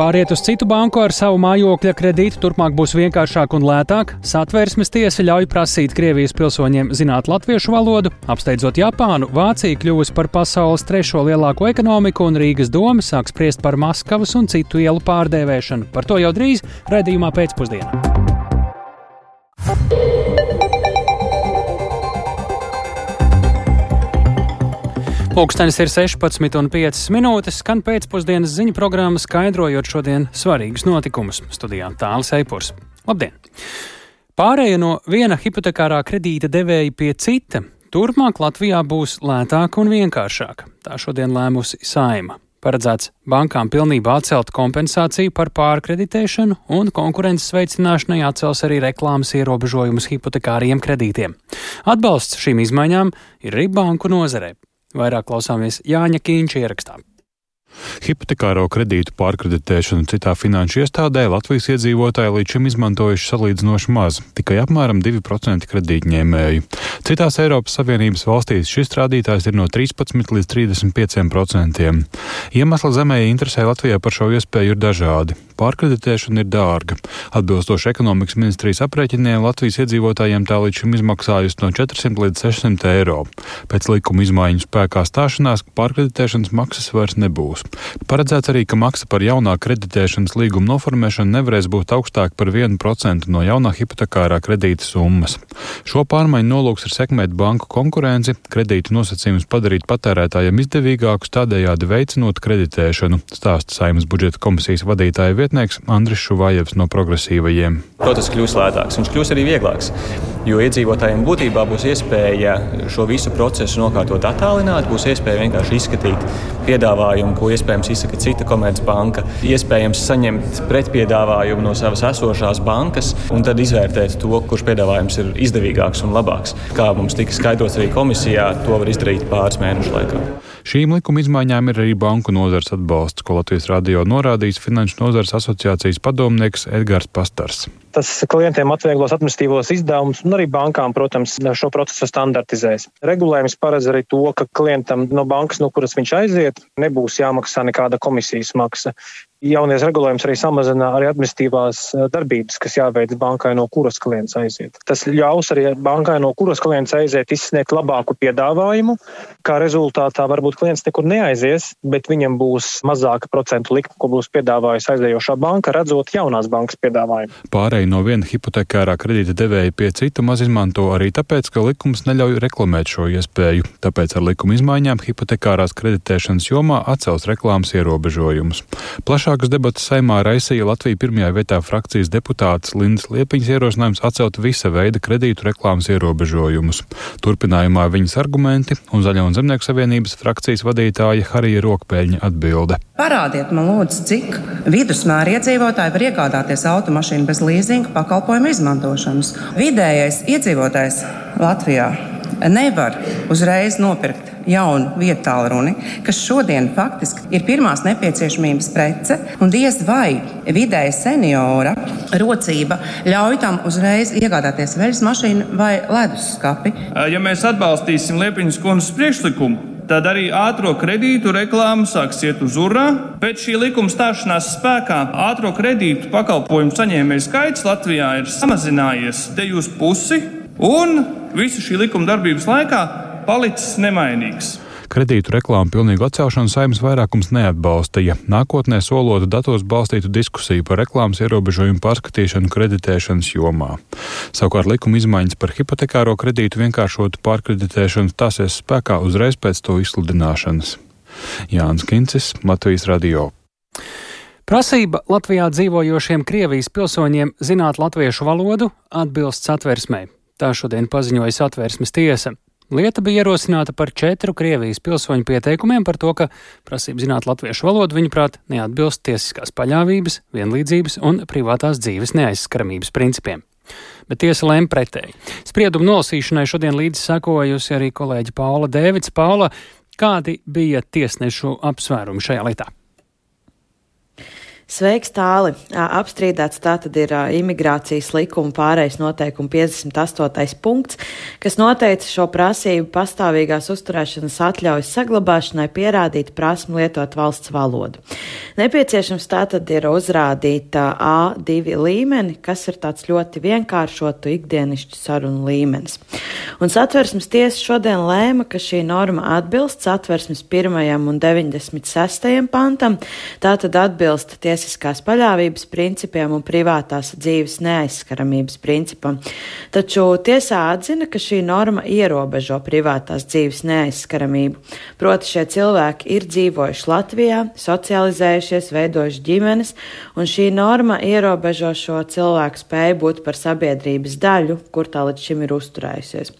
Pāriet uz citu banku ar savu mājokļa kredītu turpmāk būs vienkāršāk un lētāk. Satversmes tiesa ļauj prasīt Krievijas pilsoņiem zināt latviešu valodu. Apsteidzot Japānu, Vācija kļuvusi par pasaules trešo lielāko ekonomiku, un Rīgas doma sāk spriest par Maskavas un citu ielu pārdēvēšanu. Par to jau drīz redzījumā pēcpusdienā. Pūkstens ir 16,5 minūtes, skan pēcpusdienas ziņu programma, skaidrojot šodien svarīgus notikumus. Studijā Tāls Eipurs. Labdien! Pārēja no viena hipotekārā kredīta devēja pie cita turpmāk Latvijā būs lētāka un vienkāršāka. Tā šodien lēmusi Saima. Paredzēts bankām pilnībā atcelt kompensāciju par pārkreditēšanu, un konkurences veicināšanai atcels arī reklāmas ierobežojumus hipotekāriem kredītiem. Atbalsts šīm izmaiņām ir arī banku nozarē. Vairāk klausāmies Jāņa Kīņša ierakstā. Hipotekāro kredītu pārkreditēšanu citā finanšu iestādē Latvijas iedzīvotāji līdz šim izmantojuši salīdzinoši maz, tikai apmēram 2% kredītņēmēju. Citās Eiropas Savienības valstīs šis rādītājs ir no 13 līdz 35%. Iemesli zemēji interesē Latvijā par šo iespēju ir dažādi. Pārkreditēšana ir dārga. Atbilstoši ekonomikas ministrijas aprēķiniem, Latvijas iedzīvotājiem tā līdz šim izmaksājusi no 400 līdz 600 eiro. Pēc likuma izmaiņu spēkā stāšanās pārkreditēšanas maksas vairs nebūs. Paredzēts arī, ka maksa par jaunā kreditēšanas līguma noformēšanu nevarēs būt augstāka par 1% no jaunā hipotekārā kredīta summas. Šo pārmaiņu nolūks ir sekmēt banku konkurenci, kredītu nosacījumus padarīt patērētājiem izdevīgākus, tādējādi veicinot kreditēšanu, stāsta Saimas budžeta komisijas vadītāja vietā pētnieks Andris Šuvājevs no progresīvajiem. Process kļūs lētāks, viņš kļūs arī vieglāks, jo iedzīvotājiem būtībā būs iespēja šo visu procesu nokārtot attālināt, būs iespēja vienkārši izskatīt piedāvājumu, ko iespējams izsaka cita komercbanka, iespējams saņemt pretpiedāvājumu no savas esošās bankas un tad izvērtēt to, kurš piedāvājums ir izdevīgāks un labāks. Kā mums tika skaidrots arī komisijā, to var izdarīt pāris mēnešu laikā. Šīm likuma izmaiņām ir arī banku nozars atbalsts, ko Latvijas radio norādījis Finanšu nozars asociācijas padomnieks Edgars Pastars. Tas klientiem atvieglos administratīvos izdevumus, un arī bankām, protams, šo procesu standartizēs. Regulējums paredz arī to, ka klientam no bankas, no kuras viņš aiziet, nebūs jāmaksā nekāda komisijas maksa. Jaunies regulējums arī samazina arī administratīvās eh, darbības, kas jāveic bankai, no kuras klients aiziet. Tas ļaus arī bankai, no kuras klients aiziet, izsniegt labāku piedāvājumu. Kā rezultātā varbūt klients nekur neaizies, bet viņam būs mazāka procentu likme, ko būs piedāvājusi aizējošā banka, redzot jaunās bankas piedāvājumu. Pārēj no viena hipotekārā kredīta devēja pie cita maz izmanto arī tāpēc, ka likums neļauj reklamēt šo iespēju. Tāpēc ar likuma izmaiņām hipotekārās kreditēšanas jomā atcels reklāmas ierobežojumus. Plašāk Plašākas debatas saimā raisīja Latvija pirmajā vietā frakcijas deputāts Lindas Liepiņas ierosinājums atcelt visa veida kredītu reklāmas ierobežojumus. Turpinājumā viņas argumenti un Zaļo un Zemnieku savienības frakcijas vadītāja Harija Rokpēļņa atbilde. Parādiet man lūdzu, cik vidusmēra iedzīvotāji var iegādāties automašīnu bez līzinga pakalpojumu izmantošanas. Vidējais iedzīvotājs Latvijā nevar uzreiz nopirkt jaunu vietu tālruni, kas šodien faktiski ir pirmās nepieciešamības prece, un diez vai vidēji seniora rocība ļauj tam uzreiz iegādāties veļas mašīnu vai leduskapi. Ja mēs atbalstīsim Liepiņas kundzes priekšlikumu, tad arī ātrā kredītu reklāma sāks iet uz urā. Pēc šī likuma stāšanās spēkā ātrā kredītu pakalpojumu saņēmēju skaits Latvijā ir samazinājies te uz pusi, un visu šī likuma darbības laikā palicis nemainīgs. Kredītu reklāmu pilnīgu atcelšanu saimnes vairākums neatbalstīja. Nākotnē solota datos balstītu diskusiju par reklāmas ierobežojumu pārskatīšanu kreditēšanas jomā. Savukārt likuma izmaiņas par hipotekāro kredītu vienkāršotu pārkreditēšanu stāsies spēkā uzreiz pēc to izsludināšanas. Jānis Kincis, Latvijas Radio. Prasība Latvijā dzīvojošiem Krievijas pilsoņiem zināt latviešu valodu atbilst satversmē. Tā šodien paziņoja satversmes tiesa. Lieta bija ierosināta par četru Krievijas pilsoņu pieteikumiem par to, ka prasība zināt latviešu valodu, viņuprāt, neatbilst tiesiskās paļāvības, vienlīdzības un privātās dzīves neaizskaramības principiem. Bet tiesa lēma pretēji. Spriedumu nolasīšanai šodien līdzi sekojusi arī kolēģi Paula Dēvids. Paula, kādi bija tiesnešu apsvērumi šajā lietā? Sveiks, tāli! Apstrīdēts tātad ir imigrācijas likuma pārējais noteikuma 58. punkts, kas noteica šo prasību pastāvīgās uzturēšanas atļaujas saglabāšanai pierādīt prasmu lietot valsts valodu. Nepieciešams tātad ir uzrādīt A2 līmeni, kas ir tāds ļoti vienkāršotu ikdienišķu sarunu līmenis. Un satversmes tiesa šodien lēma, ka šī norma atbilst satversmes 1. un 96. pantam, tātad atbilst tiesības tiesiskās paļāvības principiem un privātās dzīves neaizskaramības principam. Taču tiesā atzina, ka šī norma ierobežo privātās dzīves neaizskaramību. Proti šie cilvēki ir dzīvojuši Latvijā, socializējušies, veidojuši ģimenes, un šī norma ierobežo šo cilvēku spēju būt par sabiedrības daļu, kur tā līdz šim ir uzturējusies.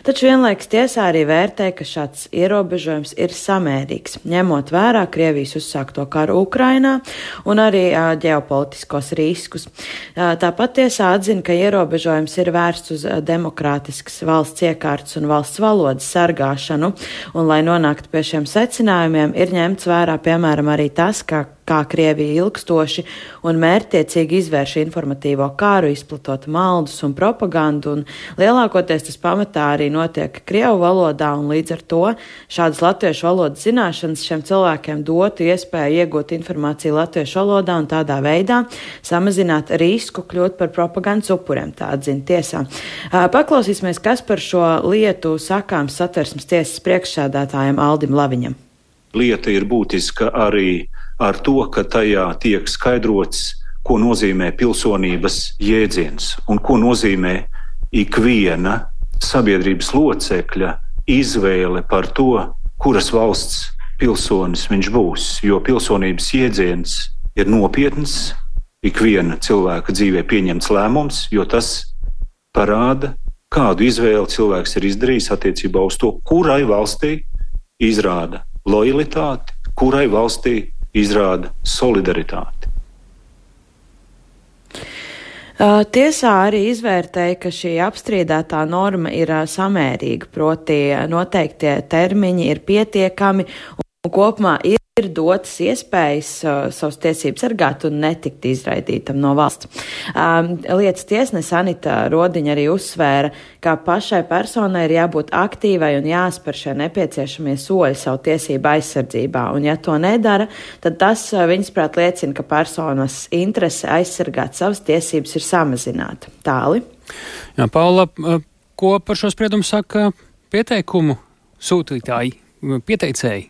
Taču vienlaiks tiesā arī vērtē, ka šāds ierobežojums ir samērīgs, ņemot vērā Krievijas uzsākto karu Ukrainā un arī uh, ģeopolitiskos riskus. Tāpat tiesā atzina, ka ierobežojums ir vērsts uz demokrātiskas valsts iekārtas un valsts valodas sargāšanu, un lai nonāktu pie šiem secinājumiem, ir ņemts vērā piemēram arī tas, ka kā Krievija ilgstoši un mērķtiecīgi izvērš informatīvo kāru, izplatot maldus un propagandu, un lielākoties tas pamatā arī notiek Krievu valodā, un līdz ar to šādas latviešu valodas zināšanas šiem cilvēkiem dotu iespēju iegūt informāciju latviešu valodā un tādā veidā samazināt risku kļūt par propagandas upuriem, tā atzina tiesā. Paklausīsimies, kas par šo lietu sakāms satversmes tiesas priekšsēdētājiem Aldim Laviņam. Lieta ir būtiska arī ar to, ka tajā tiek skaidrots, ko nozīmē pilsonības jēdziens un ko nozīmē ikviena sabiedrības locekļa izvēle par to, kuras valsts pilsonis viņš būs. Jo pilsonības jēdziens ir nopietns, ikviena cilvēka dzīvē pieņemts lēmums, jo tas parāda, kādu izvēli cilvēks ir izdarījis attiecībā uz to, kurai valstī izrāda lojalitāti, kurai valstī izrāda solidaritāti. Tiesā arī izvērtēja, ka šī apstrīdētā norma ir samērīga, proti noteiktie termiņi ir pietiekami un kopumā ir dotas iespējas uh, savas tiesības sargāt un netikt izraidītam no valsts. Um, lietas tiesnese Anita Rodiņa arī uzsvēra, ka pašai personai ir jābūt aktīvai un jāspēr šie nepieciešamie soļi savu tiesību aizsardzībā, un ja to nedara, tad tas, uh, viņas prāt, liecina, ka personas interese aizsargāt savas tiesības ir samazināta. Tāli. Jā, Paula, uh, ko par šo spriedumu saka pieteikumu sūtītāji, pieteicēji?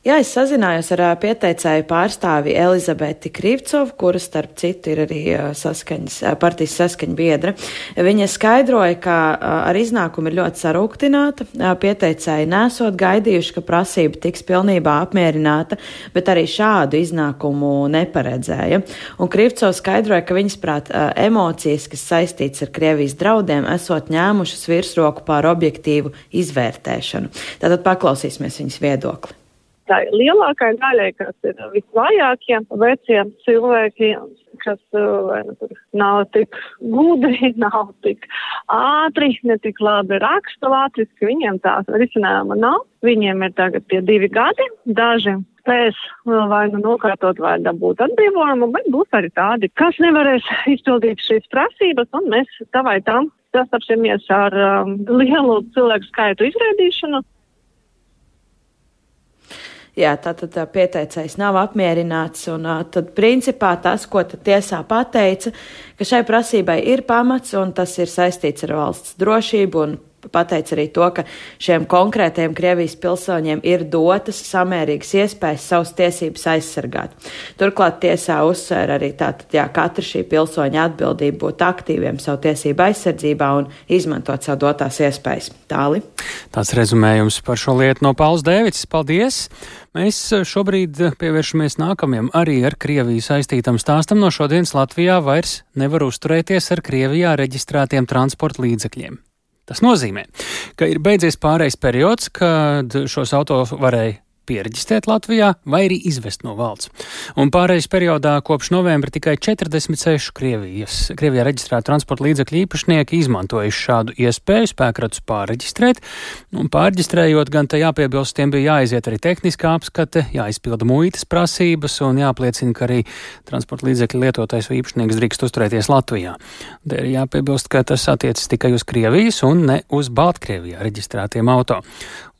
Jā, es sazinājos ar pieteicēju pārstāvi Elizabeti Krivcovu, kura starp citu ir arī saskaņas, partijas saskaņa biedra. Viņa skaidroja, ka ar iznākumu ir ļoti sarūktināta. Pieteicēji nesot gaidījuši, ka prasība tiks pilnībā apmierināta, bet arī šādu iznākumu neparedzēja. Un Krivcovs skaidroja, ka viņas prāt emocijas, kas saistīts ar Krievijas draudiem, esot ņēmušas virsroku pār objektīvu izvērtēšanu. Tātad paklausīsimies viņas viedokli tai lielākai daļai, kas ir visvājākie, veciem cilvēkiem, kas vai, nu, nav tik gudri, nav tik ātri, ne tik labi raksta latviski, viņiem tās risinājuma nav. Viņiem ir tagad tie divi gadi, daži spēs vai nu nokārtot vai dabūt atbrīvojumu, bet būs arī tādi, kas nevarēs izpildīt šīs prasības, un mēs tā vai tam sastapsimies ar um, lielu cilvēku skaitu izrēdīšanu. Jā, tātad tā, pieteicējs nav apmierināts, un tad principā tas, ko tiesā pateica, ka šai prasībai ir pamats, un tas ir saistīts ar valsts drošību un pateica arī to, ka šiem konkrētiem Krievijas pilsoņiem ir dotas samērīgas iespējas savas tiesības aizsargāt. Turklāt tiesā uzsver arī tātad, jā, katra šī pilsoņa atbildība būt aktīviem savu tiesību aizsardzībā un izmantot savu dotās iespējas. Tāli. Tāds rezumējums par šo lietu no Pauls Dēvids. Paldies! Mēs šobrīd pievēršamies nākamajam arī ar Krieviju saistītam stāstam. No šodienas Latvijā vairs nevar uzturēties ar Krievijā reģistrētiem transporta līdzekļiem. Tas nozīmē, ka ir beidzies pārejas periods, kad šos auto varēja pieregistrēt Latvijā vai arī izvest no valsts. Un pārējais periodā kopš novembra tikai 46 Krievijas, Krievijā reģistrētu transporta līdzekļu īpašnieki izmantojuši šādu iespēju spēkratus pārreģistrēt, un pārreģistrējot gan te jāpiebilst, tiem bija jāiziet arī tehniskā apskate, jāizpilda muitas prasības un jāpliecina, ka arī transporta līdzekļu lietotais vai īpašnieks drīkst uzturēties Latvijā. Te ir jāpiebilst, ka tas attiecas tikai uz Krievijas un ne uz Baltkrievijā reģistrētiem auto.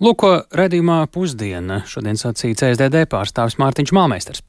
Lūko redzījumā pusdiena šodien sacīja CSDD pārstāvis Mārtiņš Māmeisters.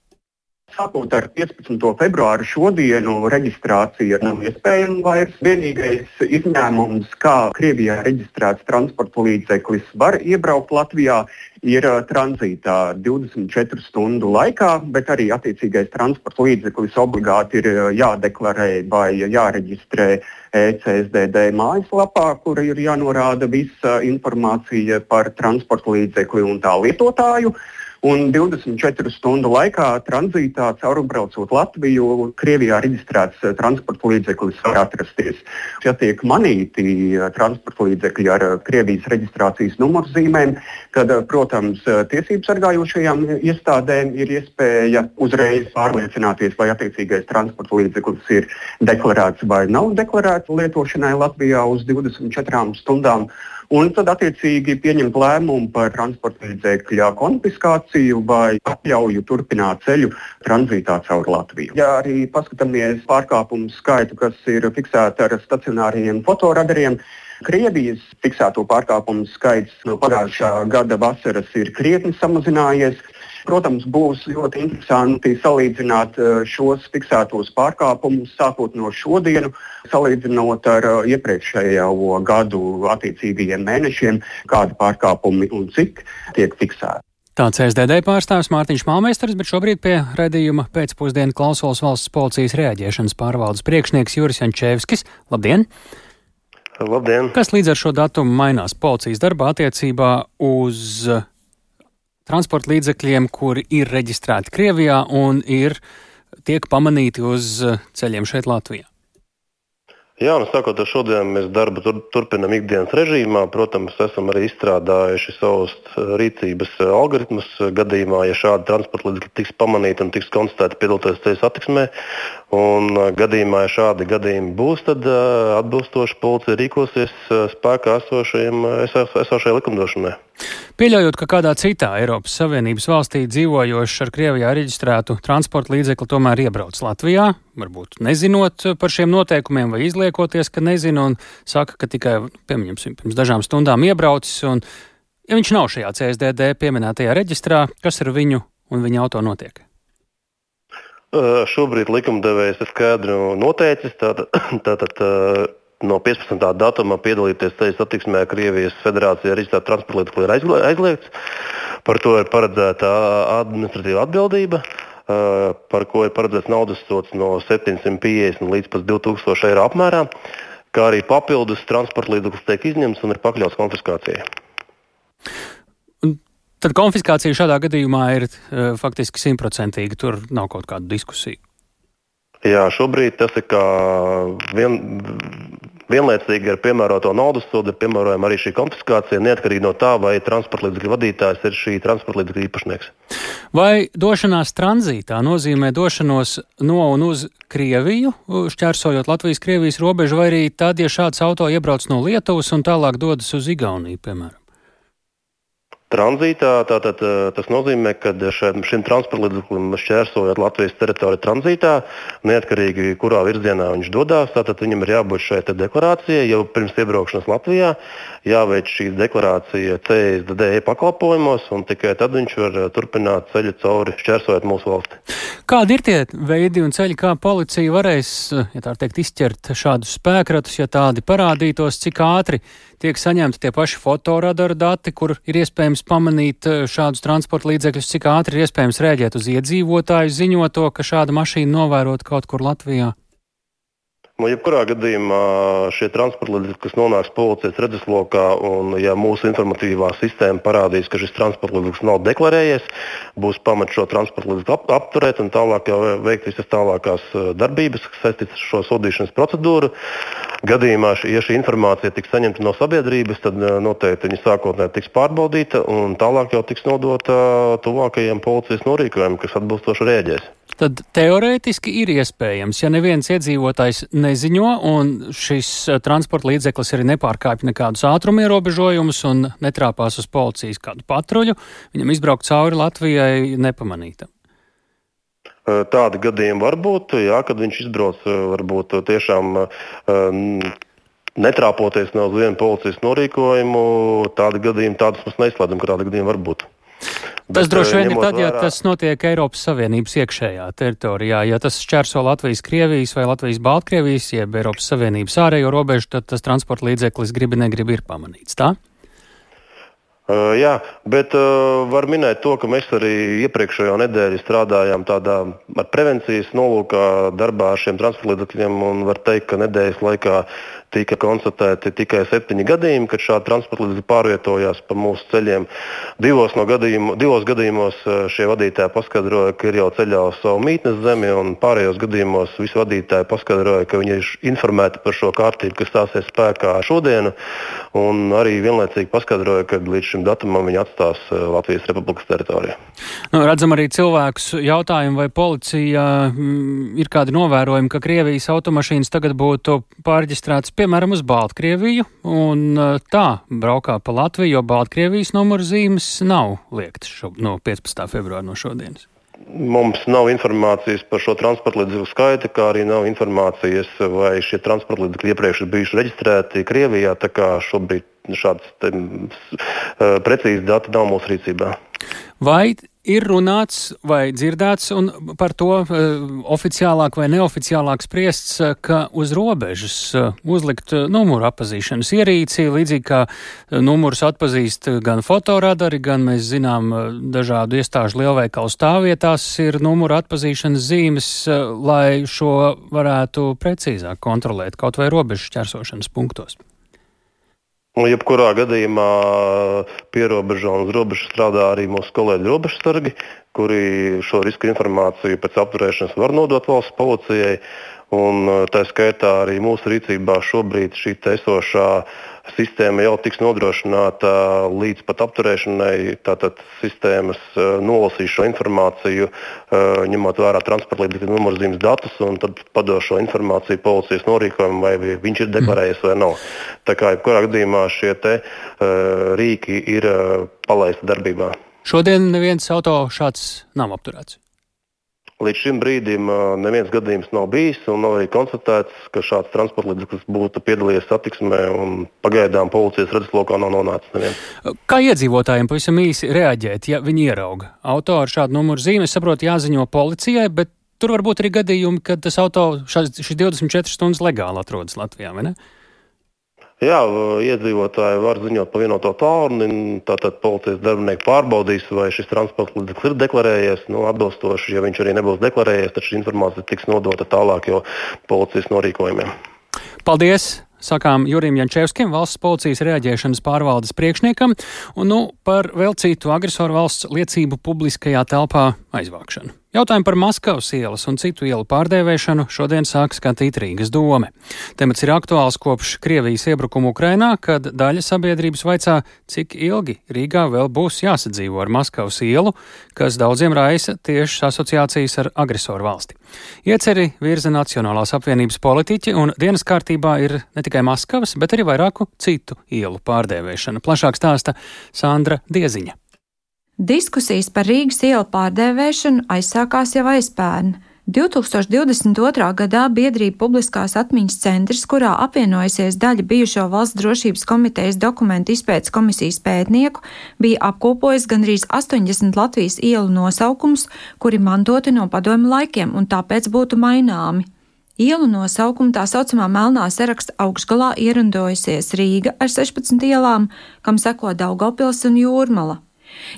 Sākot ar 15. februāru šodienu reģistrācija nav iespējama vairs. Vienīgais izņēmums, kā Krievijā reģistrēts transporta līdzeklis var iebraukt Latvijā, ir uh, tranzītā 24 stundu laikā, bet arī attiecīgais transporta līdzeklis obligāti ir uh, jādeklarē vai jāreģistrē ECSDD mājaslapā, kur ir jānorāda visa informācija par transporta līdzekli un tā lietotāju. Uh, Un 24 stundu laikā tranzītā caurbraucot Latviju, Krievijā reģistrēts eh, transporta līdzeklis var atrasties. Ja tiek manīti eh, transporta līdzekļi ar eh, Krievijas reģistrācijas numurzīmēm, tad, protams, tiesību sargājošajām iestādēm ir iespēja uzreiz pārliecināties, vai attiecīgais transporta līdzeklis ir deklarēts vai nav deklarēts lietošanai Latvijā uz 24 stundām un tad attiecīgi pieņemt lēmumu par transporta līdzekļa konfiskāciju vai atļauju turpināt ceļu tranzītā caur Latviju. Ja arī paskatāmies pārkāpumu skaitu, kas ir fiksēta ar stacionāriem fotoradariem, Krievijas fiksēto pārkāpumu skaits no pagājušā gada vasaras ir krietni samazinājies. Protams, būs ļoti interesanti salīdzināt eh, šos fiksētos pārkāpumus sākot no šodienas, salīdzinot ar eh, iepriekšējo gadu attiecīgajiem mēnešiem, kādi pārkāpumi un cik tiek fiksēti. Tāds SDD pārstāvis Mārtiņš Malmēsters, bet šobrīd pie redzījuma pēcpusdienu klausos valsts policijas reaģēšanas pārvaldes priekšnieks Juris Jančēvskis. Labdien! Labdien! Kas līdz ar šo datumu mainās policijas darbā attiecībā uz transporta līdzekļiem, kuri ir reģistrēti Krievijā un ir tiek pamanīti uz ceļiem šeit Latvijā? Jā, nu, sākot ar šodienu, mēs darbu tur, turpinām ikdienas režīmā. Protams, esam arī izstrādājuši savus rīcības algoritmus gadījumā, ja šādi transporta līdzekļi tiks pamanīti un tiks konstatēti piedaloties ceļu satiksmē. Un gadījumā, ja šādi gadījumi būs, tad atbilstoši policija rīkosies spēkā esošajai likumdošanai. Pieļaujot, ka kādā citā Eiropas Savienības valstī dzīvojošs ar Krievijā reģistrētu transporta līdzekli tomēr iebrauc Latvijā, varbūt nezinot par šiem noteikumiem vai izliekoties, ka nezina un saka, ka tikai, piemēram, pirms dažām stundām iebraucis, un ja viņš nav šajā CSDD pieminētajā reģistrā, kas ar viņu un viņa auto notiek? Uh, šobrīd likumdevējs ir skaidri noteicis, tātad, tātad uh, no 15. datuma piedalīties ceļu satiksmē Krievijas federācijā reģistrēta transporta līdzekļu ir aizliegts. Par to ir paredzēta administratīva atbildība, par ko ir paredzēts naudas sots no 750 līdz pat 2000 eiro apmērā, kā arī papildus transporta līdzeklis tiek izņemts un ir pakļauts konfiskācijai. Tad konfiskācija šādā gadījumā ir faktiski simtprocentīga. Tur nav kaut kāda diskusija. Jā, šobrīd tas ir kā vien, vienlaicīgi ar piemēroto naudas sodu ir piemērojama arī šī konfiskācija, neatkarīgi no tā, vai transporta līdzekļu vadītājs ir šī transporta līdzekļu īpašnieks. Vai došanās tranzītā nozīmē došanos no un uz Krieviju, šķērsojot Latvijas-Krievijas robežu, vai arī tad, ja šāds auto iebrauc no Lietuvas un tālāk dodas uz Igauniju, piemēram? Tranzītā tātad, tas nozīmē, ka šim, šim transporta līdzeklim šķērsojot Latvijas teritoriju tranzītā, neatkarīgi kurā virzienā viņš dodas, tātad viņam ir jābūt šai deklarācijai jau pirms iebraukšanas Latvijā, jāveic šī deklarācija CSDD pakalpojumos, un tikai tad viņš var turpināt ceļu cauri šķērsojot mūsu valsti. Kādi ir tie veidi un ceļi, kā policija varēs, ja teikt, izķert šādus spēkratus, ja tādi parādītos, cik ātri tiek saņemti tie paši fotoradaru dati, kur ir iespējams pamanīt eh, šādus transporta līdzekļus, cik ātri ir iespējams rēģēt uz iedzīvotāju ziņoto, ka šāda mašīna novērot kaut kur Latvijā? Nu, jebkurā gadījumā šie transporta līdzekļi, kas nonāks policijas redzeslokā, un ja mūsu informatīvā sistēma parādīs, ka šis transporta līdzeklis nav deklarējies, būs pamats šo transporta līdzekli ap, apturēt un tālāk veikt visas tālākās eh, darbības, kas saistītas ar šo sodīšanas procedūru. Gadījumā, ja šī informācija tiks saņemta no sabiedrības, tad eh, noteikti viņa sākotnēji tiks pārbaudīta un tālāk jau tiks nodota tuvākajiem policijas norīkojumiem, kas atbilstoši rēģēs tad teorētiski ir iespējams, ja neviens iedzīvotājs neziņo un šis eh, transporta līdzeklis arī nepārkāpj nekādus ātruma ierobežojumus un netrāpās uz policijas kādu patruļu, viņam izbraukt cauri Latvijai nepamanītam. Tādi gadījumi var būt, jā, kad viņš izbrauc varbūt tiešām netrāpoties ne uz vienu policijas norīkojumu. Tādi gadījumi, tādus mēs neizslēdzam, ka tādi gadījumi var būt. Tas Bet, droši vien ir tad, ja vērā... tas notiek Eiropas Savienības iekšējā teritorijā. Ja tas šķērso Latvijas, Krievijas vai Latvijas, Baltkrievijas, jeb Eiropas Savienības ārējo robežu, tad tas transporta līdzeklis gribi negrib ir pamanīts. Tā? Uh, jā, bet uh, var minēt to, ka mēs arī iepriekšējo nedēļu strādājām tādā ar prevencijas nolūkā darbā ar šiem transporta līdzekļiem. Var teikt, ka nedēļas laikā tika konstatēti tikai septiņi gadījumi, kad šādi transporta līdzekļi pārvietojās pa mūsu ceļiem. Divos, no gadījumu, divos gadījumos eh, šie vadītāji paskaidroja, ka ir jau ceļā uz savu mītnes zemi, un pārējos gadījumos visi vadītāji paskaidroja, ka viņi ir informēti par šo kārtību, kas stāsies spēkā šodienu, un arī vienlaicīgi paskaidroja, ka līdz šim datumam viņi atstās eh, Latvijas Republikas teritorijā. Nu, redzam arī cilvēkus jautājumu, vai policija mm, ir kādi novērojumi, ka Krievijas automašīnas tagad būtu pārģistrētas piemēram, uz Baltkrieviju un uh, tā braukā pa Latviju, jo Baltkrievijas numuru zīmes nav liektas šo, no 15. februāra no šodienas. Mums nav informācijas par šo transporta līdzekļu skaitu, kā arī nav informācijas, vai šie transporta līdzekļi iepriekš ir bijuši reģistrēti Krievijā. Tā kā šobrīd šādas te, uh, precīzi dati nav mūsu rīcībā. Vai ir runāts vai dzirdēts par to uh, oficiālāk vai neoficiālāk spriests, uh, ka uz robežas uh, uzlikt numuru atpazīšanas ierīci, līdzīgi kā numurus atpazīst gan fotoradari, gan mēs zinām dažādu iestāžu lielveikalu stāvvietās ir numuru atpazīšanas zīmes, lai šo varētu precīzāk kontrolēt kaut vai robežu šķērsošanas punktos. Jebkurā gadījumā pierobežā un uz robežas strādā arī mūsu kolēģi robežsargi, kuri šo risku informāciju pēc apturēšanas var nodot valsts policijai. Un, tā skaitā arī mūsu rīcībā šobrīd šī esošā sistēma jau tiks nodrošināta līdz pat apturēšanai. Tātad sistēmas eh, nolasīs šo informāciju, eh, ņemot vērā transporta līdzekļu numurzīmes datus, un tad pados šo informāciju policijas norīkojumam, vai viņš ir deklarējies vai nav. Tā kā jebkurā gadījumā šie te, uh, rīki ir palaisti darbībā. Šodien neviens auto šāds nav apturēts. Līdz šim brīdim neviens gadījums nav bijis, un nav arī konstatēts, ka šāds transporta līdzeklis būtu piedalījies satiksmē, un pagaidām policijas redzeslokā nav nonācis neviens. Kā iedzīvotājiem pavisam īsi reaģēt, ja viņi ierauga auto ar šādu numuru zīmi? Es saprotu, jāziņo policijai, bet tur var būt arī gadījumi, kad tas auto šīs 24 stundas legāli atrodas Latvijā, vai ne? Jā, iedzīvotāji var ziņot pa vienoto tālruni. Tātad policijas darbinieki pārbaudīs, vai šis transporta līdzeklis ir deklarējies. Nu, atbilstoši, ja viņš arī nebūs deklarējies, tad šī informācija tiks nodota tālāk jau policijas norīkojumiem. Paldies! Sakām Jurim Jančevskim, valsts policijas reaģēšanas pārvaldes priekšniekam, un nu par vēl citu agresoru valsts liecību publiskajā telpā aizvākšanu. Jautājumu par Maskavas ielas un citu ielu pārdēvēšanu šodien sāk skatīt Rīgas dome. Temats ir aktuāls kopš Krievijas iebrukuma Ukrainā, kad daļa sabiedrības vaicā, cik ilgi Rīgā vēl būs jāsadzīvo ar Maskavas ielu, kas daudziem raisa tieši asociācijas ar agresoru valsti. Ieceri virza Nacionālās apvienības politiķi, un dienas kārtībā ir ne tikai Maskavas, bet arī vairāku citu ielu pārdēvēšana. Plašāk stāsta Sandra Dieziņa. Diskusijas par Rīgas ielu pārdēvēšanu aizsākās jau aizpērn. 2022. gadā biedrība Publiskās atmiņas centrs, kurā apvienojusies daļa bijušo valsts drošības komitejas dokumentu izpētes komisijas pētnieku, bija apkopojis gandrīz 80 Latvijas ielu nosaukumus, kuri mantoti no padomu laikiem un tāpēc būtu maināmi. Ielu nosaukumu tā saucamā melnā saraksta augšgalā ierandojusies Rīga ar 16 ielām, kam seko Daugopils un Jūrmala.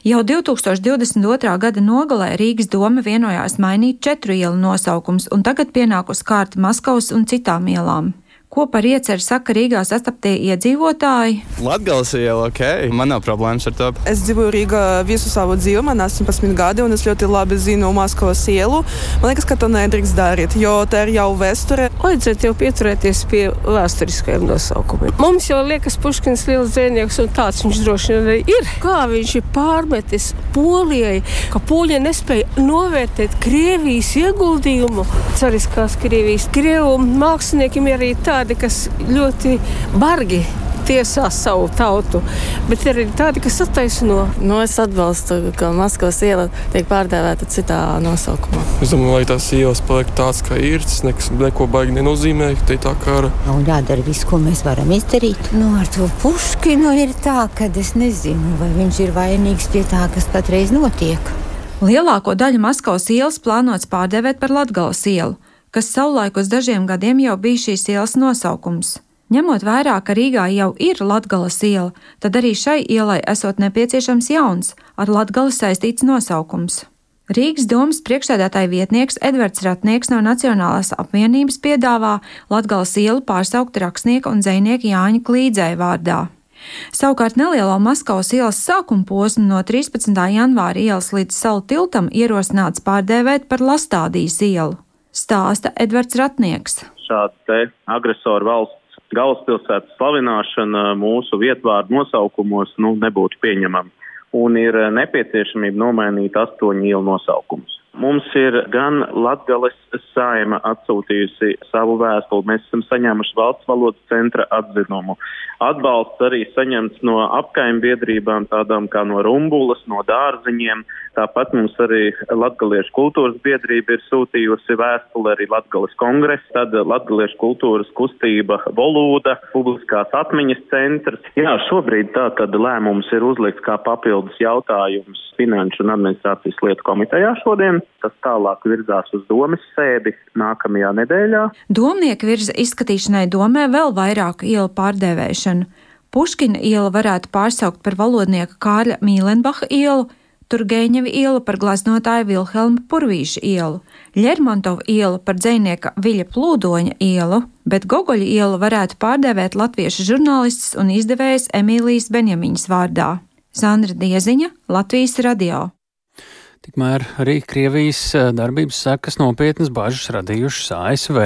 Jau 2022. gada nogalē Rīgas doma vienojās mainīt četru ielu nosaukums, un tagad pienākus kārta Maskavas un citām ielām. Ko par ieceru saka Rīgā sastaptie iedzīvotāji? Latvijas iela, ok, man nav problēmas ar to. Es dzīvoju Rīgā visu savu dzīvi, man 18 gadi, un es ļoti labi zinu Maskavas ielu. Man liekas, ka to nedrīkst darīt, jo tā ir jau vēsture. Vajadzētu jau pieturēties pie vēsturiskajiem nosaukumiem. Mums jau liekas, Puškins liels dzēnieks, un tāds viņš droši vien arī ir. Kā viņš ir pārmetis Polijai, ka Polija nespēja novērtēt Krievijas ieguldījumu, cariskās Krievijas. Krievu māksliniekiem ir arī tā tādi, kas ļoti bargi tiesā savu tautu, bet ir arī tādi, kas attaisno. Nu, es atbalstu, ka Maskavas iela tiek pārdēvēta citā nosaukumā. Es domāju, lai tās ielas paliek tādas, kā ir. Tas nekas, neko baigi nenozīmē, ka tā kā ar. Nu, jādara viss, ko mēs varam izdarīt. Nu, ar to puškinu ir tā, ka es nezinu, vai viņš ir vainīgs pie tā, kas patreiz notiek. Lielāko daļu Maskavas ielas plānots pārdēvēt par Latgales ielu kas savulaik uz dažiem gadiem jau bija šīs ielas nosaukums. Ņemot vērā, ka Rīgā jau ir Latgales iela, tad arī šai ielai esot nepieciešams jauns, ar Latgali saistīts nosaukums. Rīgas domas priekšsēdētāja vietnieks Edvards Ratnieks no Nacionālās apvienības piedāvā Latgales ielu pārsaukt rakstnieka un dzēnieka Jāņa Klīdzēja vārdā. Savukārt nelielo Maskavas ielas sākuma posmu no 13. janvāra ielas līdz salu tiltam ierosināts pārdēvēt par Lastādijas ielu stāsta Edvards Ratnieks. Šāda agresoru valsts galvaspilsētas slavināšana mūsu vietvārdu nosaukumos nu, nebūtu pieņemama. Un ir nepieciešamība nomainīt astoņu ielu nosaukumus. Mums ir gan Latgales saima atsūtījusi savu vēstuli, mēs esam saņēmuši valsts valodas centra atzinumu. Atbalsts arī saņemts no apkaimbiedrībām, tādām kā no Rumbulas, no dārziņiem. Tāpat mums arī Latgaliešu kultūras biedrība ir sūtījusi vēstuli arī Latgales kongresa, tad Latgaliešu kultūras kustība Volūda, publiskās atmiņas centrs. Jā, šobrīd tā tad lēmums ir uzlikts kā papildus jautājums Finanšu un administrācijas lietu komitejā šodien. Tas tālāk virzās uz domas sēdi nākamajā nedēļā. Domnieki virza izskatīšanai domē vēl vairāk ielu pārdēvēšanu. Puškina iela varētu pārsaukt par valodnieka Kārļa Mīlenbacha ielu, Turgeņeva iela par glaznotāju Vilhelma Purvīša ielu, Lermontova iela par dzēnieka Viļa Plūdoņa ielu, bet Gogoļa ielu varētu pārdēvēt latviešu žurnālists un izdevējs Emīlijas Benjamiņas vārdā. Sandra Dieziņa, Latvijas radio. Tikmēr arī Krievijas eh, darbības sekas nopietnas bažas radījušas ASV.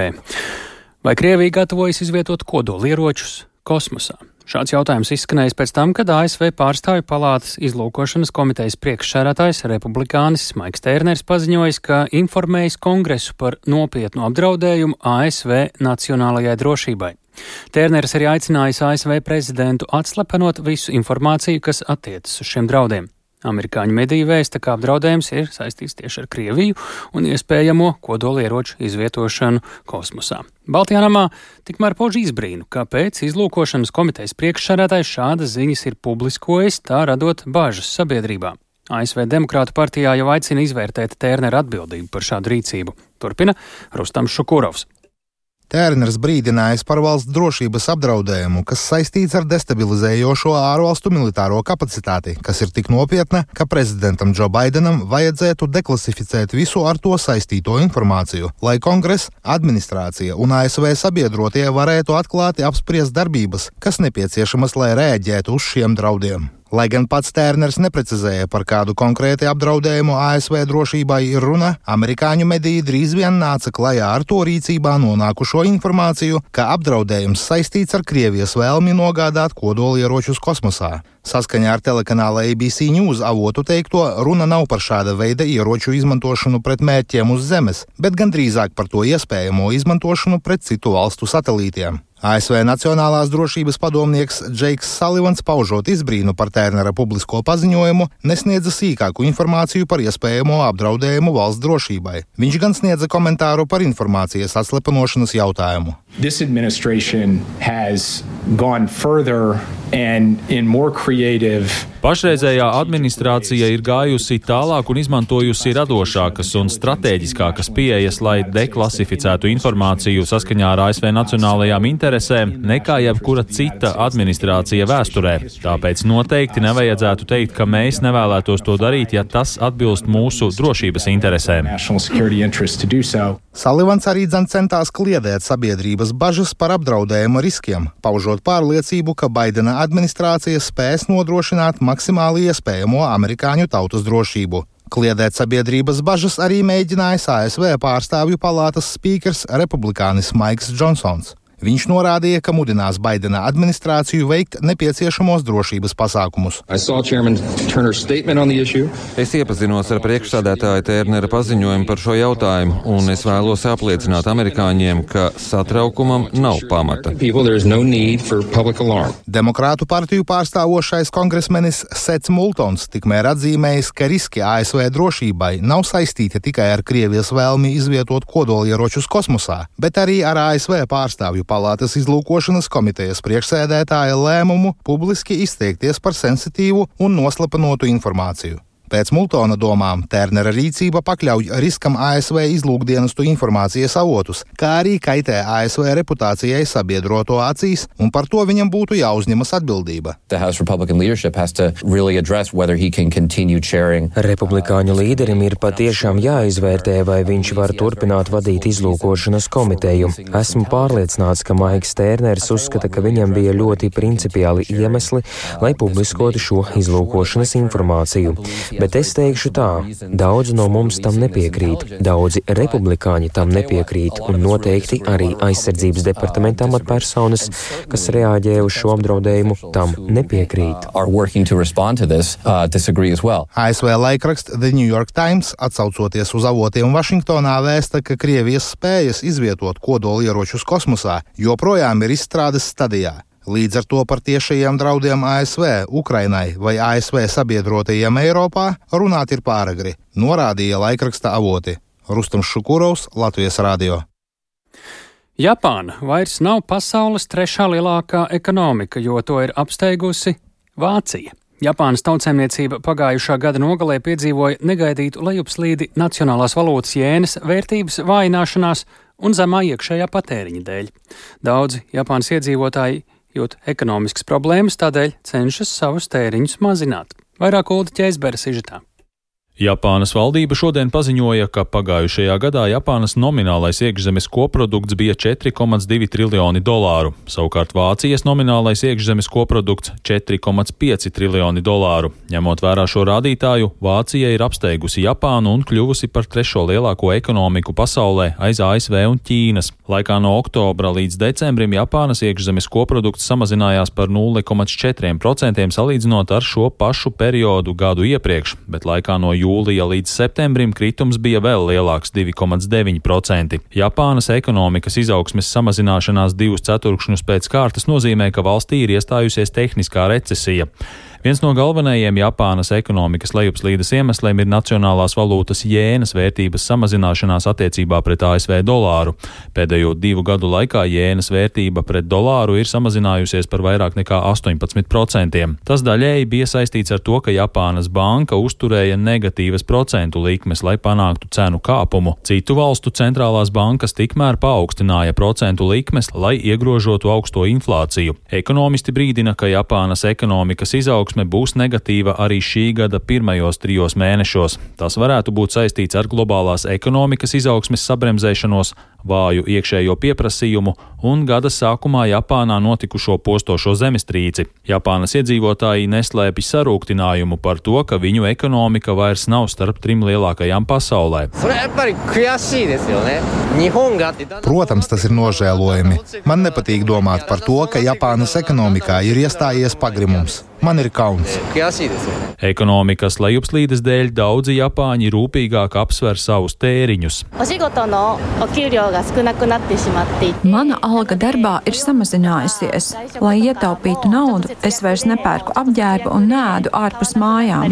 Vai Krievija gatavojas izvietot kodolieročus kosmosā? Šāds jautājums izskanējis pēc tam, kad ASV pārstāvju palātas izlūkošanas komitejas priekšsērētājs republikānis Maiks Tērners paziņojis, ka informējis kongresu par nopietnu apdraudējumu ASV nacionālajai drošībai. Tērners arī aicinājis ASV prezidentu atslepenot visu informāciju, kas attiecas uz šiem draudiem. Amerikāņu mediju vēsta, ka apdraudējums ir saistīts tieši ar Krieviju un iespējamo kodolieroču izvietošanu kosmosā. Baltijā namā tikmēr pauž izbrīnu, kāpēc izlūkošanas komitejas priekšsādātājs šādas ziņas ir publiskojis, tā radot bažas sabiedrībā. ASV Demokrātu partijā jau aicina izvērtēt Tērnera atbildību par šādu rīcību. Turpina Rustams Šukurovs. Tērners brīdinājis par valsts drošības apdraudējumu, kas saistīts ar destabilizējošo ārvalstu militāro kapacitāti, kas ir tik nopietna, ka prezidentam Džo Baidenam vajadzētu deklasificēt visu ar to saistīto informāciju, lai kongress, administrācija un ASV sabiedrotie varētu atklāti apspriest darbības, kas nepieciešamas, lai rēģētu uz šiem draudiem. Lai gan pats Tērners neprecizēja, par kādu konkrēti apdraudējumu ASV drošībai ir runa, amerikāņu mediji drīz vien nāca klajā ar to rīcībā nonākušo informāciju, ka apdraudējums saistīts ar Krievijas vēlmi nogādāt kodolieročus kosmosā. Saskaņā ar telekanāla ABC News avotu teikto, runa nav par šāda veida ieroču izmantošanu pret mērķiem uz Zemes, bet gan drīzāk par to iespējamo izmantošanu pret citu valstu satelītiem. ASV Nacionālās drošības padomnieks Džeiks Salivans, paužot izbrīnu par Tērnera publisko paziņojumu, nesniedza sīkāku informāciju par iespējamo apdraudējumu valsts drošībai. Viņš gan sniedza komentāru par informācijas atslepenošanas jautājumu. This administration has gone further Pašreizējā administrācija ir gājusi tālāk un izmantojusi radošākas un strateģiskākas pieejas, lai deklasificētu informāciju saskaņā ar ASV nacionālajām interesēm, nekā jebkura cita administrācija vēsturē. Tāpēc noteikti nevajadzētu teikt, ka mēs nevēlētos to darīt, ja tas atbilst mūsu drošības interesēm. Salivans arī centās kliedēt sabiedrības bažas par apdraudējumu riskiem, paužot pārliecību, ka Baidena administrācija spēs nodrošināt maksimāli iespējamo amerikāņu tautas drošību. Kliedēt sabiedrības bažas arī mēģinājis ASV pārstāvju palātas spīkers republikānis Maiks Džonsons. Viņš norādīja, ka mudinās Baidena administrāciju veikt nepieciešamos drošības pasākumus. Es iepazinos ar priekšsādātāju Tērnera paziņojumu par šo jautājumu, un es vēlos apliecināt amerikāņiem, ka satraukumam nav pamata. Demokrātu partiju pārstāvošais kongresmenis Sets Multons tikmēr atzīmējis, ka riski ASV drošībai nav saistīti tikai ar Krievijas vēlmi izvietot kodolieročus kosmosā, bet arī ar ASV pārstāvju palātas izlūkošanas komitejas priekšsēdētāja lēmumu publiski izteikties par sensitīvu un noslapenotu informāciju. Pēc Multona domām Tērnera rīcība pakļauj riskam ASV izlūkdienestu informācijas avotus, kā arī kaitē ASV reputācijai sabiedroto acīs, un par to viņam būtu jāuzņemas atbildība. Republikāņu līderim ir patiešām jāizvērtē, vai viņš var turpināt vadīt izlūkošanas komiteju. Esmu pārliecināts, ka Maiks Tērners uzskata, ka viņam bija ļoti principiāli iemesli, lai publiskotu šo izlūkošanas informāciju. Bet es teikšu tā, daudzi no mums tam nepiekrīt, daudzi republikāņi tam nepiekrīt, un noteikti arī aizsardzības departamenta amatpersonas, kas reaģē uz šo apdraudējumu, tam nepiekrīt. ASV laikraksts The New York Times, atsaucoties uz avotiem Vašingtonā, vēsta, ka Krievijas spējas izvietot kodolieročus kosmosā joprojām ir izstrādes stadijā. Līdz ar to par tiešajiem draudiem ASV, Ukrainai vai ASV sabiedrotajiem Eiropā runāt ir pāragri, norādīja laikraksta avoti Rustams Šukurovs, Latvijas radio. Japāna vairs nav pasaules trešā lielākā ekonomika, jo to ir apsteigusi Vācija. Japānas tautsēmniecība pagājušā gada nogalē piedzīvoja negaidītu lejupslīdi nacionālās valūtas jēnas vērtības vājināšanās un zemā iekšējā patēriņa dēļ. Daudzi Japānas iedzīvotāji jūt ekonomiskas problēmas, tādēļ cenšas savus tēriņus mazināt. Vairāk Ulu ķēzbera sižetā. Japānas valdība šodien paziņoja, ka pagājušajā gadā Japānas nominālais iekšzemes koprodukts bija 4,2 triljoni dolāru, savukārt Vācijas nominālais iekšzemes koprodukts - 4,5 triljoni dolāru. Ņemot vērā šo rādītāju, Vācija ir apsteigusi Japānu un kļuvusi par trešo lielāko ekonomiku pasaulē aiz ASV un Ķīnas. Laikā no oktobra līdz decembrim Japānas iekšzemes koprodukts samazinājās par 0,4% salīdzinot ar šo pašu periodu gadu iepriekš, bet laikā no jūlija līdz septembrim kritums bija vēl lielāks - 2,9%. Japānas ekonomikas izaugsmes samazināšanās divus ceturkšņus pēc kārtas nozīmē, ka valstī ir iestājusies tehniskā recesija. Viens no galvenajiem Japānas ekonomikas lejupslīdes iemesliem ir nacionālās valūtas jēnas vērtības samazināšanās attiecībā pret ASV dolāru. Pēdējo divu gadu laikā jēnas vērtība pret dolāru ir samazinājusies par vairāk nekā 18%. Tas daļēji bija saistīts ar to, ka Japānas banka uzturēja negatīvas procentu likmes, lai panāktu cenu kāpumu. Citu valstu centrālās bankas tikmēr paaugstināja procentu likmes, lai iegrožotu augsto inflāciju. Ekonomisti brīdina, ka Japānas ekonomikas izaugsme izaugsme būs negatīva arī šī gada pirmajos trijos mēnešos. Tas varētu būt saistīts ar globālās ekonomikas izaugsmes sabremzēšanos, vāju iekšējo pieprasījumu un gada sākumā Japānā notikušo postošo zemestrīci. Japānas iedzīvotāji neslēpj sarūktinājumu par to, ka viņu ekonomika vairs nav starp trim lielākajām pasaulē. Protams, tas ir nožēlojami. Man nepatīk domāt par to, ka Japānas ekonomikā ir iestājies pagrimums. Man ir kauns. Ekonomikas lejupslīdes dēļ daudzi Japāņi rūpīgāk apsver savus tēriņus. Mana alga darbā ir samazinājusies. Lai ietaupītu naudu, es vairs nepērku apģērbu un nēdu ārpus mājām.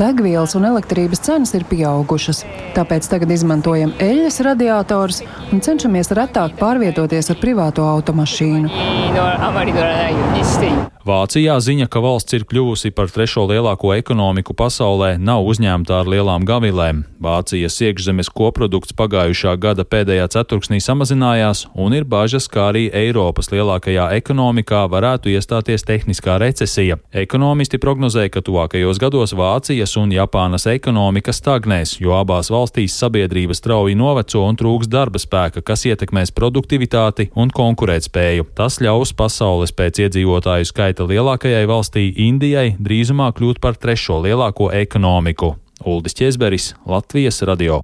Degvielas un elektrības cenas ir pieaugušas, tāpēc tagad izmantojam eļļas radiatorus un cenšamies retāk pārvietoties ar privāto automašīnu. いうのあまり乗らないようにしている。Vācijā ziņa, ka valsts ir kļuvusi par trešo lielāko ekonomiku pasaulē, nav uzņemta ar lielām gavilēm. Vācijas iekšzemes koprodukts pagājušā gada pēdējā ceturksnī samazinājās, un ir bažas, ka arī Eiropas lielākajā ekonomikā varētu iestāties tehniskā recesija. Ekonomisti prognozē, ka tuvākajos gados Vācijas un Japānas ekonomika stagnēs, jo abās valstīs sabiedrība strauji noveco un trūks darba spēka, kas ietekmēs produktivitāti un konkurētspēju. Tas ļaus pasaules pēc iedzīvotāju skaita skaita lielākajai valstī Indijai drīzumā kļūt par trešo lielāko ekonomiku. Uldis Česberis, Latvijas radio.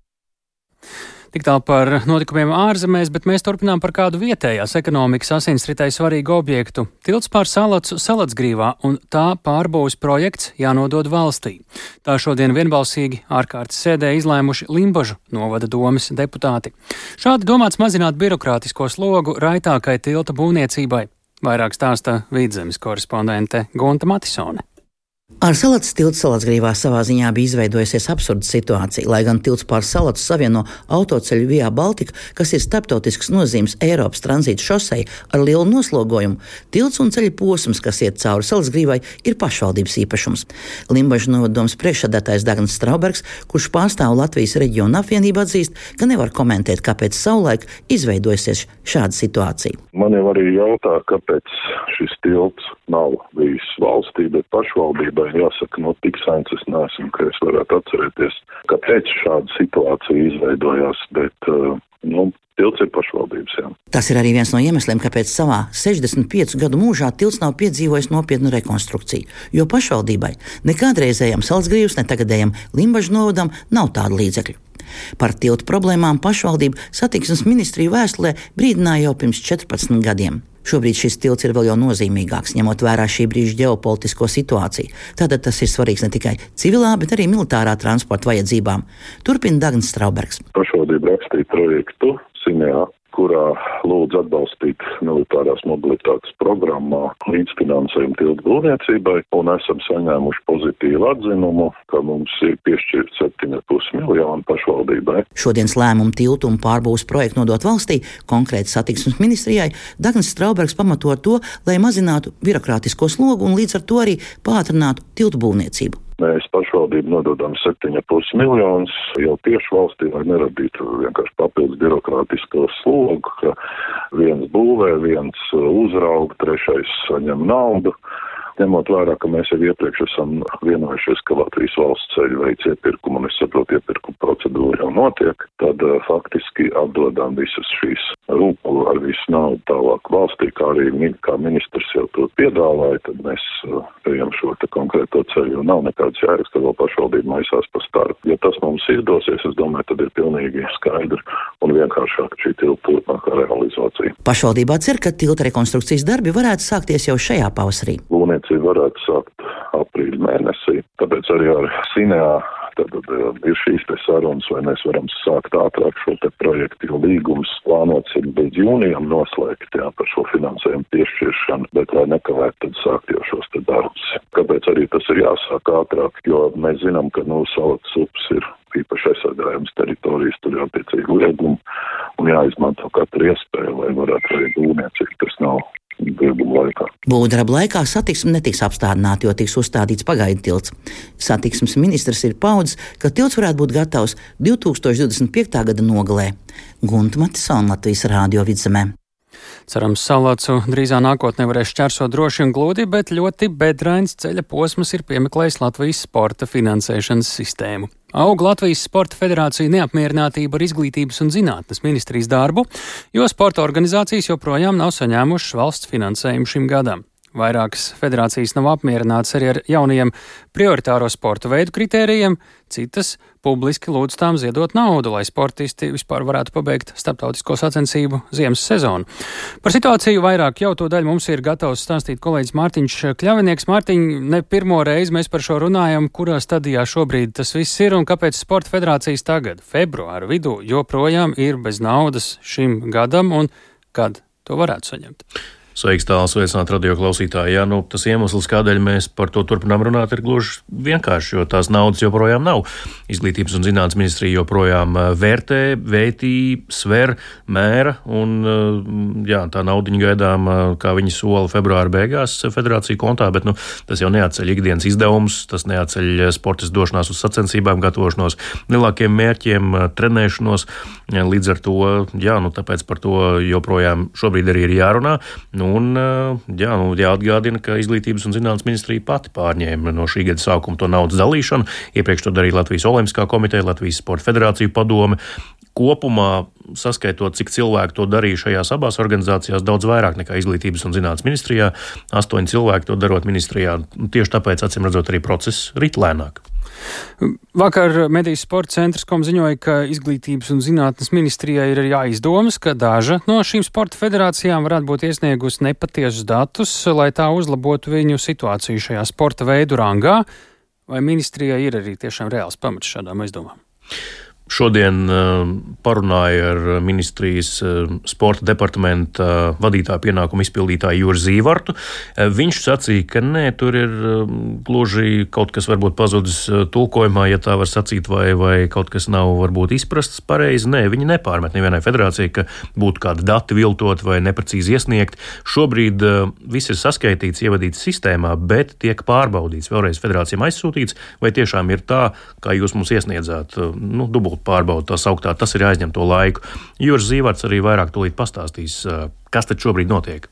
Tik tālu par notikumiem ārzemēs, bet mēs turpinām par kādu vietējās ekonomikas asinsritai svarīgu objektu - tilts pār salacu Salatsgrīvā, un tā pārbūves projekts jānodod valstī. Tā šodien vienbalsīgi ārkārtas sēdē izlēmuši Limbažu novada domas deputāti. Šādi domāts mazināt birokrātisko slogu raitākai tilta būvniecībai. Vairāk stāsta vidzemes korespondente Gonta Matisone. Ar salats tiltu salatsgrīvā savā ziņā bija izveidojusies absurda situācija, lai gan tilts pār salatu savieno autoceļu Vijā Baltika, kas ir starptautisks nozīmes Eiropas tranzīta šosei ar lielu noslogojumu, tilts un ceļa posms, kas iet cauri salatsgrīvai, ir pašvaldības īpašums. Limbaģa novadoms priekšsādātājs Dagns Straubergs, kurš pārstāv Latvijas reģionu apvienību, atzīst, ka nevar komentēt, kāpēc savulaik izveidojusies šāda situācija. Man jau arī jautā, kāpēc šis tilts nav bijis valstī, bet pašvaldībai jāsaka, no tik sens es neesmu, ka es varētu atcerēties, kāpēc šāda situācija izveidojās, bet, uh, nu, tilts ir pašvaldības. Jā. Tas ir arī viens no iemesliem, kāpēc savā 65 gadu mūžā tilts nav piedzīvojis nopietnu rekonstrukciju. Jo pašvaldībai, ne kādreizējam Salzgrīvs, ne tagadējam Limbaģa novadam nav tādu līdzekļu. Par tiltu problēmām pašvaldība satiksmes ministriju vēstulē brīdināja jau pirms 14 gadiem. Šobrīd šis tilts ir vēl jau nozīmīgāks, ņemot vērā šī brīža ģeopolitisko situāciju. Tātad tas ir svarīgs ne tikai civilā, bet arī militārā transporta vajadzībām. Turpina Dagns Straubergs. Pašvaldība rakstīja projektu Sinjā kurā lūdz atbalstīt militārās mobilitātes programmā līdzfinansējumu tiltu būvniecībai, un esam saņēmuši pozitīvu atzinumu, ka mums ir piešķirt 7,5 miljonu pašvaldībai. Šodienas lēmumu tiltu un pārbūves projektu nodot valstī, konkrēti satiksmes ministrijai, Dagnis Straubergs pamato to, lai mazinātu birokrātisko slogu un līdz ar to arī pātrinātu tiltu būvniecību. Mēs pašvaldību nododam 7,5 miljonus jau tieši valstī, lai neradītu vienkārši papildus birokrātisko slogu, ka viens būvē, viens uzrauga, trešais saņem naudu. Ņemot vērā, ka mēs jau iepriekš esam vienojušies, ka Latvijas valsts ceļu veids iepirkumu, un es saprotu, iepirkuma procedūra jau notiek, tad uh, faktiski atdodam visas šīs rūpalu ar visu naudu tālāk valstī, kā arī min, kā ministrs jau to piedāvāja, tad mēs uh, ejam šo te konkrēto ceļu, jo nav nekāds jēgas, ka vēl pašvaldība maisās pa starp. Ja tas mums izdosies, es domāju, tad ir pilnīgi skaidri un vienkāršāk šī tilta turpmākā realizācija. Pašvaldībā cer, ka tilta rekonstrukcijas darbi varētu sākties jau šajā pavasarī. Būvniec būvniecība varētu sākt aprīļa mēnesī. Tāpēc arī ar Sinējā tad uh, ir šīs te sarunas, vai mēs varam sākt ātrāk šo te projektu, jo līgums plānots ir līdz jūnijam noslēgt, jā, par šo finansējumu piešķiršanu, bet lai nekavētu, tad sākt jau šos te darbus. Kāpēc arī tas ir jāsāk ātrāk, jo mēs zinām, ka, nu, salats ups ir īpaši aizsargājums teritorijas, tur ir attiecīgi liegumi un jāizmanto katra iespēja, lai varētu arī būvniecību. Tas nav Būvdarba laikā satiksme netiks apstādināta, jo tiks uzstādīts pagaidu tilts. Satiksmes ministrs ir paudzis, ka tilts varētu būt gatavs 2025. gada nogalē. Gunta Matisona Latvijas Rādio vidzemē. Cerams, salācu drīzā nākotnē varēs šķērsot droši un gludi, bet ļoti bedrains ceļa posms ir piemeklējis Latvijas sporta finansēšanas sistēmu. Aug Latvijas Sporta Federācija neapmierinātība ar izglītības un zinātnes ministrijas darbu, jo sporta organizācijas joprojām nav saņēmušas valsts finansējumu šim gadam. Vairākas federācijas nav apmierinātas arī ar jaunajiem prioritāro sporta veidu kritērijiem, citas publiski lūdz tām ziedot naudu, lai sportisti vispār varētu pabeigt starptautisko sacensību ziemas sezonu. Par situāciju vairāk jau to daļu mums ir gatavs stāstīt kolēģis Mārtiņš Kļavinieks. Mārtiņ, ne pirmo reizi mēs par šo runājam, kurā stadijā šobrīd tas viss ir un kāpēc sporta federācijas tagad, februāra vidū, joprojām ir bez naudas šim gadam un kad to varētu saņemt. Sveiks, tālāk, sveicināt radio klausītāji. Jā, nu, tas iemesls, kādēļ mēs par to turpinām runāt, ir gluži vienkārši, jo tās naudas joprojām nav. Izglītības un zinātnes ministrija joprojām eh, vērtē, vētī, sver, mēra, un eh, jā, tā naudiņa gaidām, eh, kā viņi sola februāra beigās federācija kontā, bet nu, tas jau neatceļ ikdienas izdevumus, tas neatceļ sportistu došanās uz sacensībām, gatavošanos lielākiem mērķiem, trenēšanos. Līdz ar to, jā, nu, tāpēc par to joprojām šobrīd arī ir jārunā. Nu, un jā, nu, jāatgādina, ka Izglītības un zinātnes ministrija pati pārņēma no šī gada sākuma to naudas dalīšanu. Iepriekš to darīja Latvijas Olimpiskā komiteja, Latvijas Sporta federācija padome. Kopumā, saskaitot, cik cilvēku to darīja šajās abās organizācijās, daudz vairāk nekā Izglītības un zinātnes ministrijā. Astoņi cilvēki to darot ministrijā. Tieši tāpēc, acīm redzot, arī process rit lēnāk. Vakar Medijas sporta centrs kom ziņoja, ka izglītības un zinātnes ministrijai ir jāizdomas, ka daža no šīm sporta federācijām varētu būt iesniegusi nepatiesus datus, lai tā uzlabotu viņu situāciju šajā sporta veidu rangā. Vai ministrijai ir arī tiešām reāls pamats šādām aizdomām? Šodien uh, parunāju ar ministrijas uh, sporta departamenta vadītāju pienākumu izpildītāju Jūru Zīvartu. Uh, viņš sacīja, ka nē, tur ir gluži kaut kas varbūt pazudis tulkojumā, ja tā var sacīt, vai, vai kaut kas nav varbūt izprasts pareizi. Nē, viņi nepārmet nevienai federācijai, ka būtu kādi dati viltot vai neprecīzi iesniegt. Šobrīd viss ir saskaitīts, ievadīts sistēmā, bet tiek pārbaudīts vēlreiz federācijām aizsūtīts, vai tiešām ir tā, kā jūs mums iesniedzāt. Nu, dubult pārbauda tā sauktā, tas ir jāizņem to laiku. Jūras Zīvārds arī vairāk tūlīt pastāstīs, kas tad šobrīd notiek.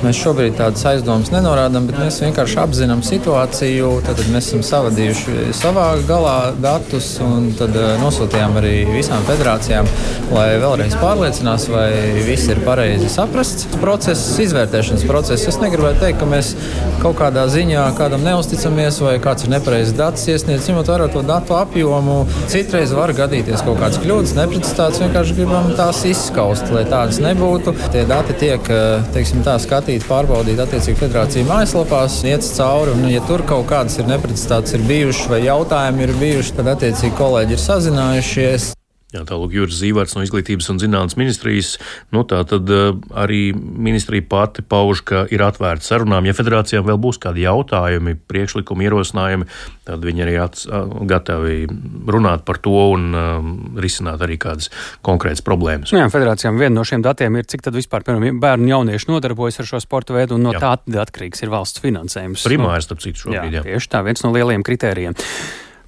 Mēs šobrīd tādas aizdomas nenorādām, bet mēs vienkārši apzinām situāciju. Tad mēs esam savadījuši savā galā datus un tad nosūtījām arī visām federācijām, lai vēlreiz pārliecinās, vai viss ir pareizi saprasts. Process, izvērtēšanas process. Es negribētu teikt, ka mēs kaut kādā ziņā kādam neusticamies vai kāds ir nepareizs datus iesniedzis, ņemot vērā to datu apjomu. Citreiz var gadīties kaut kādas kļūdas, neprecizitātes. Vienkārši gribam tās izskaust, lai tādas nebūtu. Tie dati tiek, teiksim, tā skatīti skatīt, pārbaudīt attiecīgi federāciju mājaslapās, iet cauri. Un, ja tur kaut kādas ir neprecizitātes ir bijušas vai jautājumi ir bijuši, tad attiecīgi kolēģi ir sazinājušies. Jā, tālāk Juris Zīvārds no Izglītības un zinātnes ministrijas. Nu, tā tad uh, arī ministrija pati pauž, ka ir atvērta sarunām. Ja federācijām vēl būs kādi jautājumi, priekšlikumi, ierosinājumi, tad viņi arī ats, gatavi runāt par to un uh, risināt arī kādas konkrētas problēmas. Nu, jā, federācijām viena no šiem datiem ir, cik tad vispār piemēram, bērnu un jaunieši nodarbojas ar šo sporta veidu, un no jā. tā atkarīgs ir valsts finansējums. Primārs, starp citu, šobrīd. Jā, jā. Tieši tā, viens no lielajiem kritērijiem.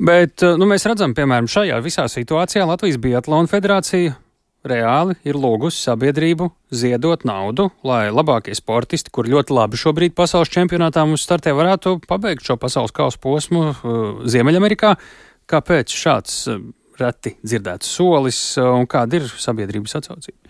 Bet eh, nu, mēs redzam, piemēram, šajā visā situācijā Latvijas Biatlona federācija reāli ir lūgusi sabiedrību ziedot naudu, lai labākie sportisti, kur ļoti labi šobrīd pasaules čempionātā mums startē, varētu pabeigt šo pasaules kausa posmu uh, Ziemeļamerikā. Kāpēc šāds uh, reti dzirdēts solis un kāda ir sabiedrības atsaucība?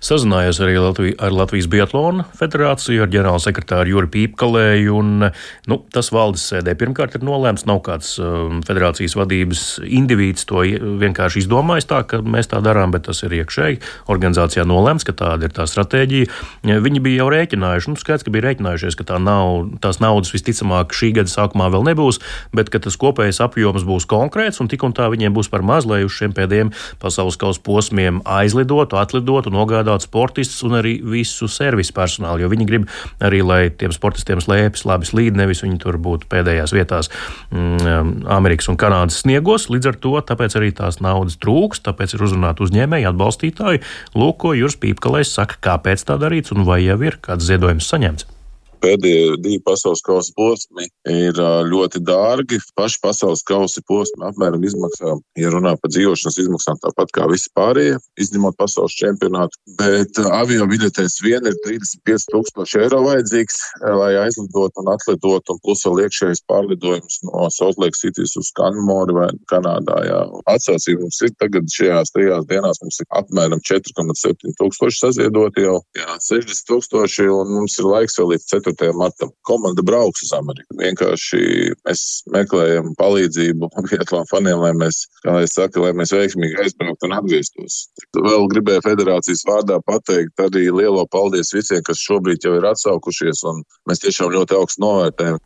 Sazinājos arī Latvij, ar Latvijas Biatlona federāciju, ar ģenerālsekretāru Juri Pīpkalēju. Un, nu, tas valdes sēdē pirmkārt ir nolēmts. Nav kāds um, federācijas vadības indivīds to vienkārši izdomājis tā, ka mēs tā darām, bet tas ir iekšēji organizācijā nolēmts, ka tāda ir tā stratēģija. Viņi bija jau rēķinājuši, nu, skaidrs, ka bija rēķinājušies, ka tā nav, tās naudas visticamāk šī gada sākumā vēl nebūs, bet ka tas kopējais apjoms būs konkrēts un tik un tā viņiem būs par maz, lai uz šiem pēdējiem pasaules kausa posmiem aizlidotu, atlidotu varētu nogādāt sportistus un arī visu servisu personālu, jo viņi grib arī, lai tiem sportistiem slēpjas labi slīd, nevis viņi tur būtu pēdējās vietās mm, Amerikas un Kanādas sniegos. Līdz ar to tāpēc arī tās naudas trūks, tāpēc ir uzrunāti uzņēmēji, atbalstītāji. Lūk, ko Juris Pīpkalais saka, kāpēc tā darīts un vai jau ir kāds ziedojums saņemts pēdējie divi pasaules kausa posmi ir ļoti dārgi. Paši pasaules kausa posmi apmēram izmaksā, ja runā par dzīvošanas izmaksām, tāpat kā visi pārējie, izņemot pasaules čempionātu. Bet avio biļetēs vien ir 35,000 eiro vajadzīgs, lai aizlidotu un atlidotu, un plus vēl iekšējais pārlidojums no Saltlake Citys uz Kanmoru vai Kanādā. Jā. Atsaucība mums ir tagad šajās trijās dienās, mums ir apmēram 4,7 tūkstoši saziedoti jau, jā, 60 tūkstoši, un mums ir laiks vēl līdz 4. 4. martam. Komanda brauks uz Ameriku. Vienkārši mēs meklējam palīdzību Vietlām faniem, lai mēs, kā lai saka, lai mēs veiksmīgi aizbrauktu un atgrieztos. Vēl gribēju federācijas vārdā pateikt arī lielo paldies visiem, kas šobrīd jau ir atsaukušies, un mēs tiešām ļoti augstu novērtējam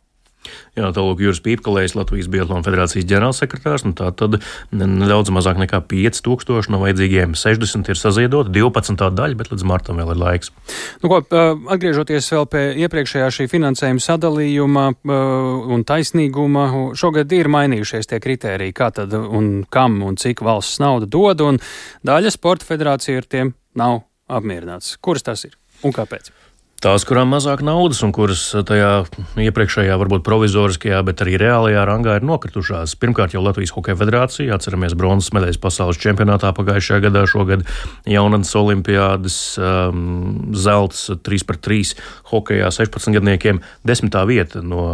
Jā, tālāk Jūras Pīpkalējs, Latvijas Biatlona federācijas ģenerālsekretārs, nu tā tad nedaudz mazāk nekā 5000 no vajadzīgiem 60 ir saziedot, 12 daļa, bet līdz martam vēl ir laiks. Nu, ko, atgriežoties vēl pie iepriekšējā šī finansējuma sadalījuma un taisnīguma, šogad ir mainījušies tie kritēriji, kā tad un kam un cik valsts nauda dod, un daļa sporta federācija ar tiem nav apmierināts. Kuras tas ir un kāpēc? Tās, kurām mazāk naudas un kuras tajā iepriekšējā, varbūt provizoriskajā, bet arī reālajā rangā ir nokritušās. Pirmkārt, jau Latvijas Hokeja federācija, atceramies bronzas medaļas pasaules čempionātā pagājušajā gadā, šogad jaunatnes olimpiādas, um, zelts 3x3 hokejā 16 gadniekiem. Desmitā vieta no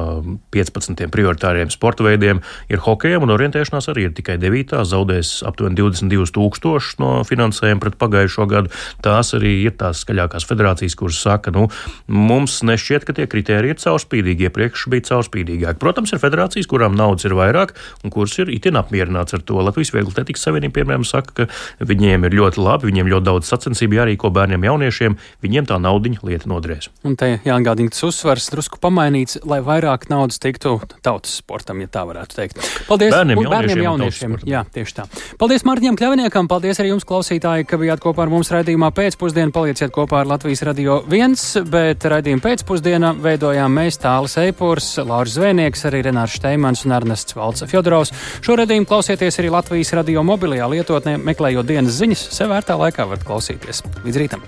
15 prioritāriem sporta veidiem ir hokejam, un orientēšanās arī ir tikai 9. zaudēs aptuveni 22 tūkstoši no finansējuma pret pagājušo gadu. Tās arī ir tās skaļākās federācijas, kuras saka, nu, Mums nešķiet, ka tie kriteriji ir caurspīdīgi. Iepriekš bija caurspīdīgāki. Protams, ir federācijas, kurām naudas ir vairāk un kuras ir itin apmierināts ar to. Latvijas Viegli Atletikas Savienība, piemēram, saka, ka viņiem ir ļoti labi, viņiem ļoti daudz sacensību jārīko bērniem, jauniešiem, viņiem tā naudiņa lieta nodrēs. Un te jāatgādina tas uzsvars drusku pamainīts, lai vairāk naudas tiktu tautas sportam, ja tā varētu teikt. Paldies bērniem, jauniešiem. bērniem jauniešiem. Jā, tieši tā. Paldies Mārtiņam Kļaviniekam, paldies arī jums klausītāji, ka bijāt kopā ar mums raidījumā pēcpusdienā. Palieciet kopā ar Latvijas radio viens bet raidījuma pēcpusdienā veidojām mēs Tālis Eipurs, Lauris Zvēnieks, arī Renārs Šteimans un Ernests Valds Fjodorovs. Šo raidījumu klausieties arī Latvijas radio mobilajā lietotnē, meklējot dienas ziņas, sev vērtā laikā varat klausīties. Līdz rītam!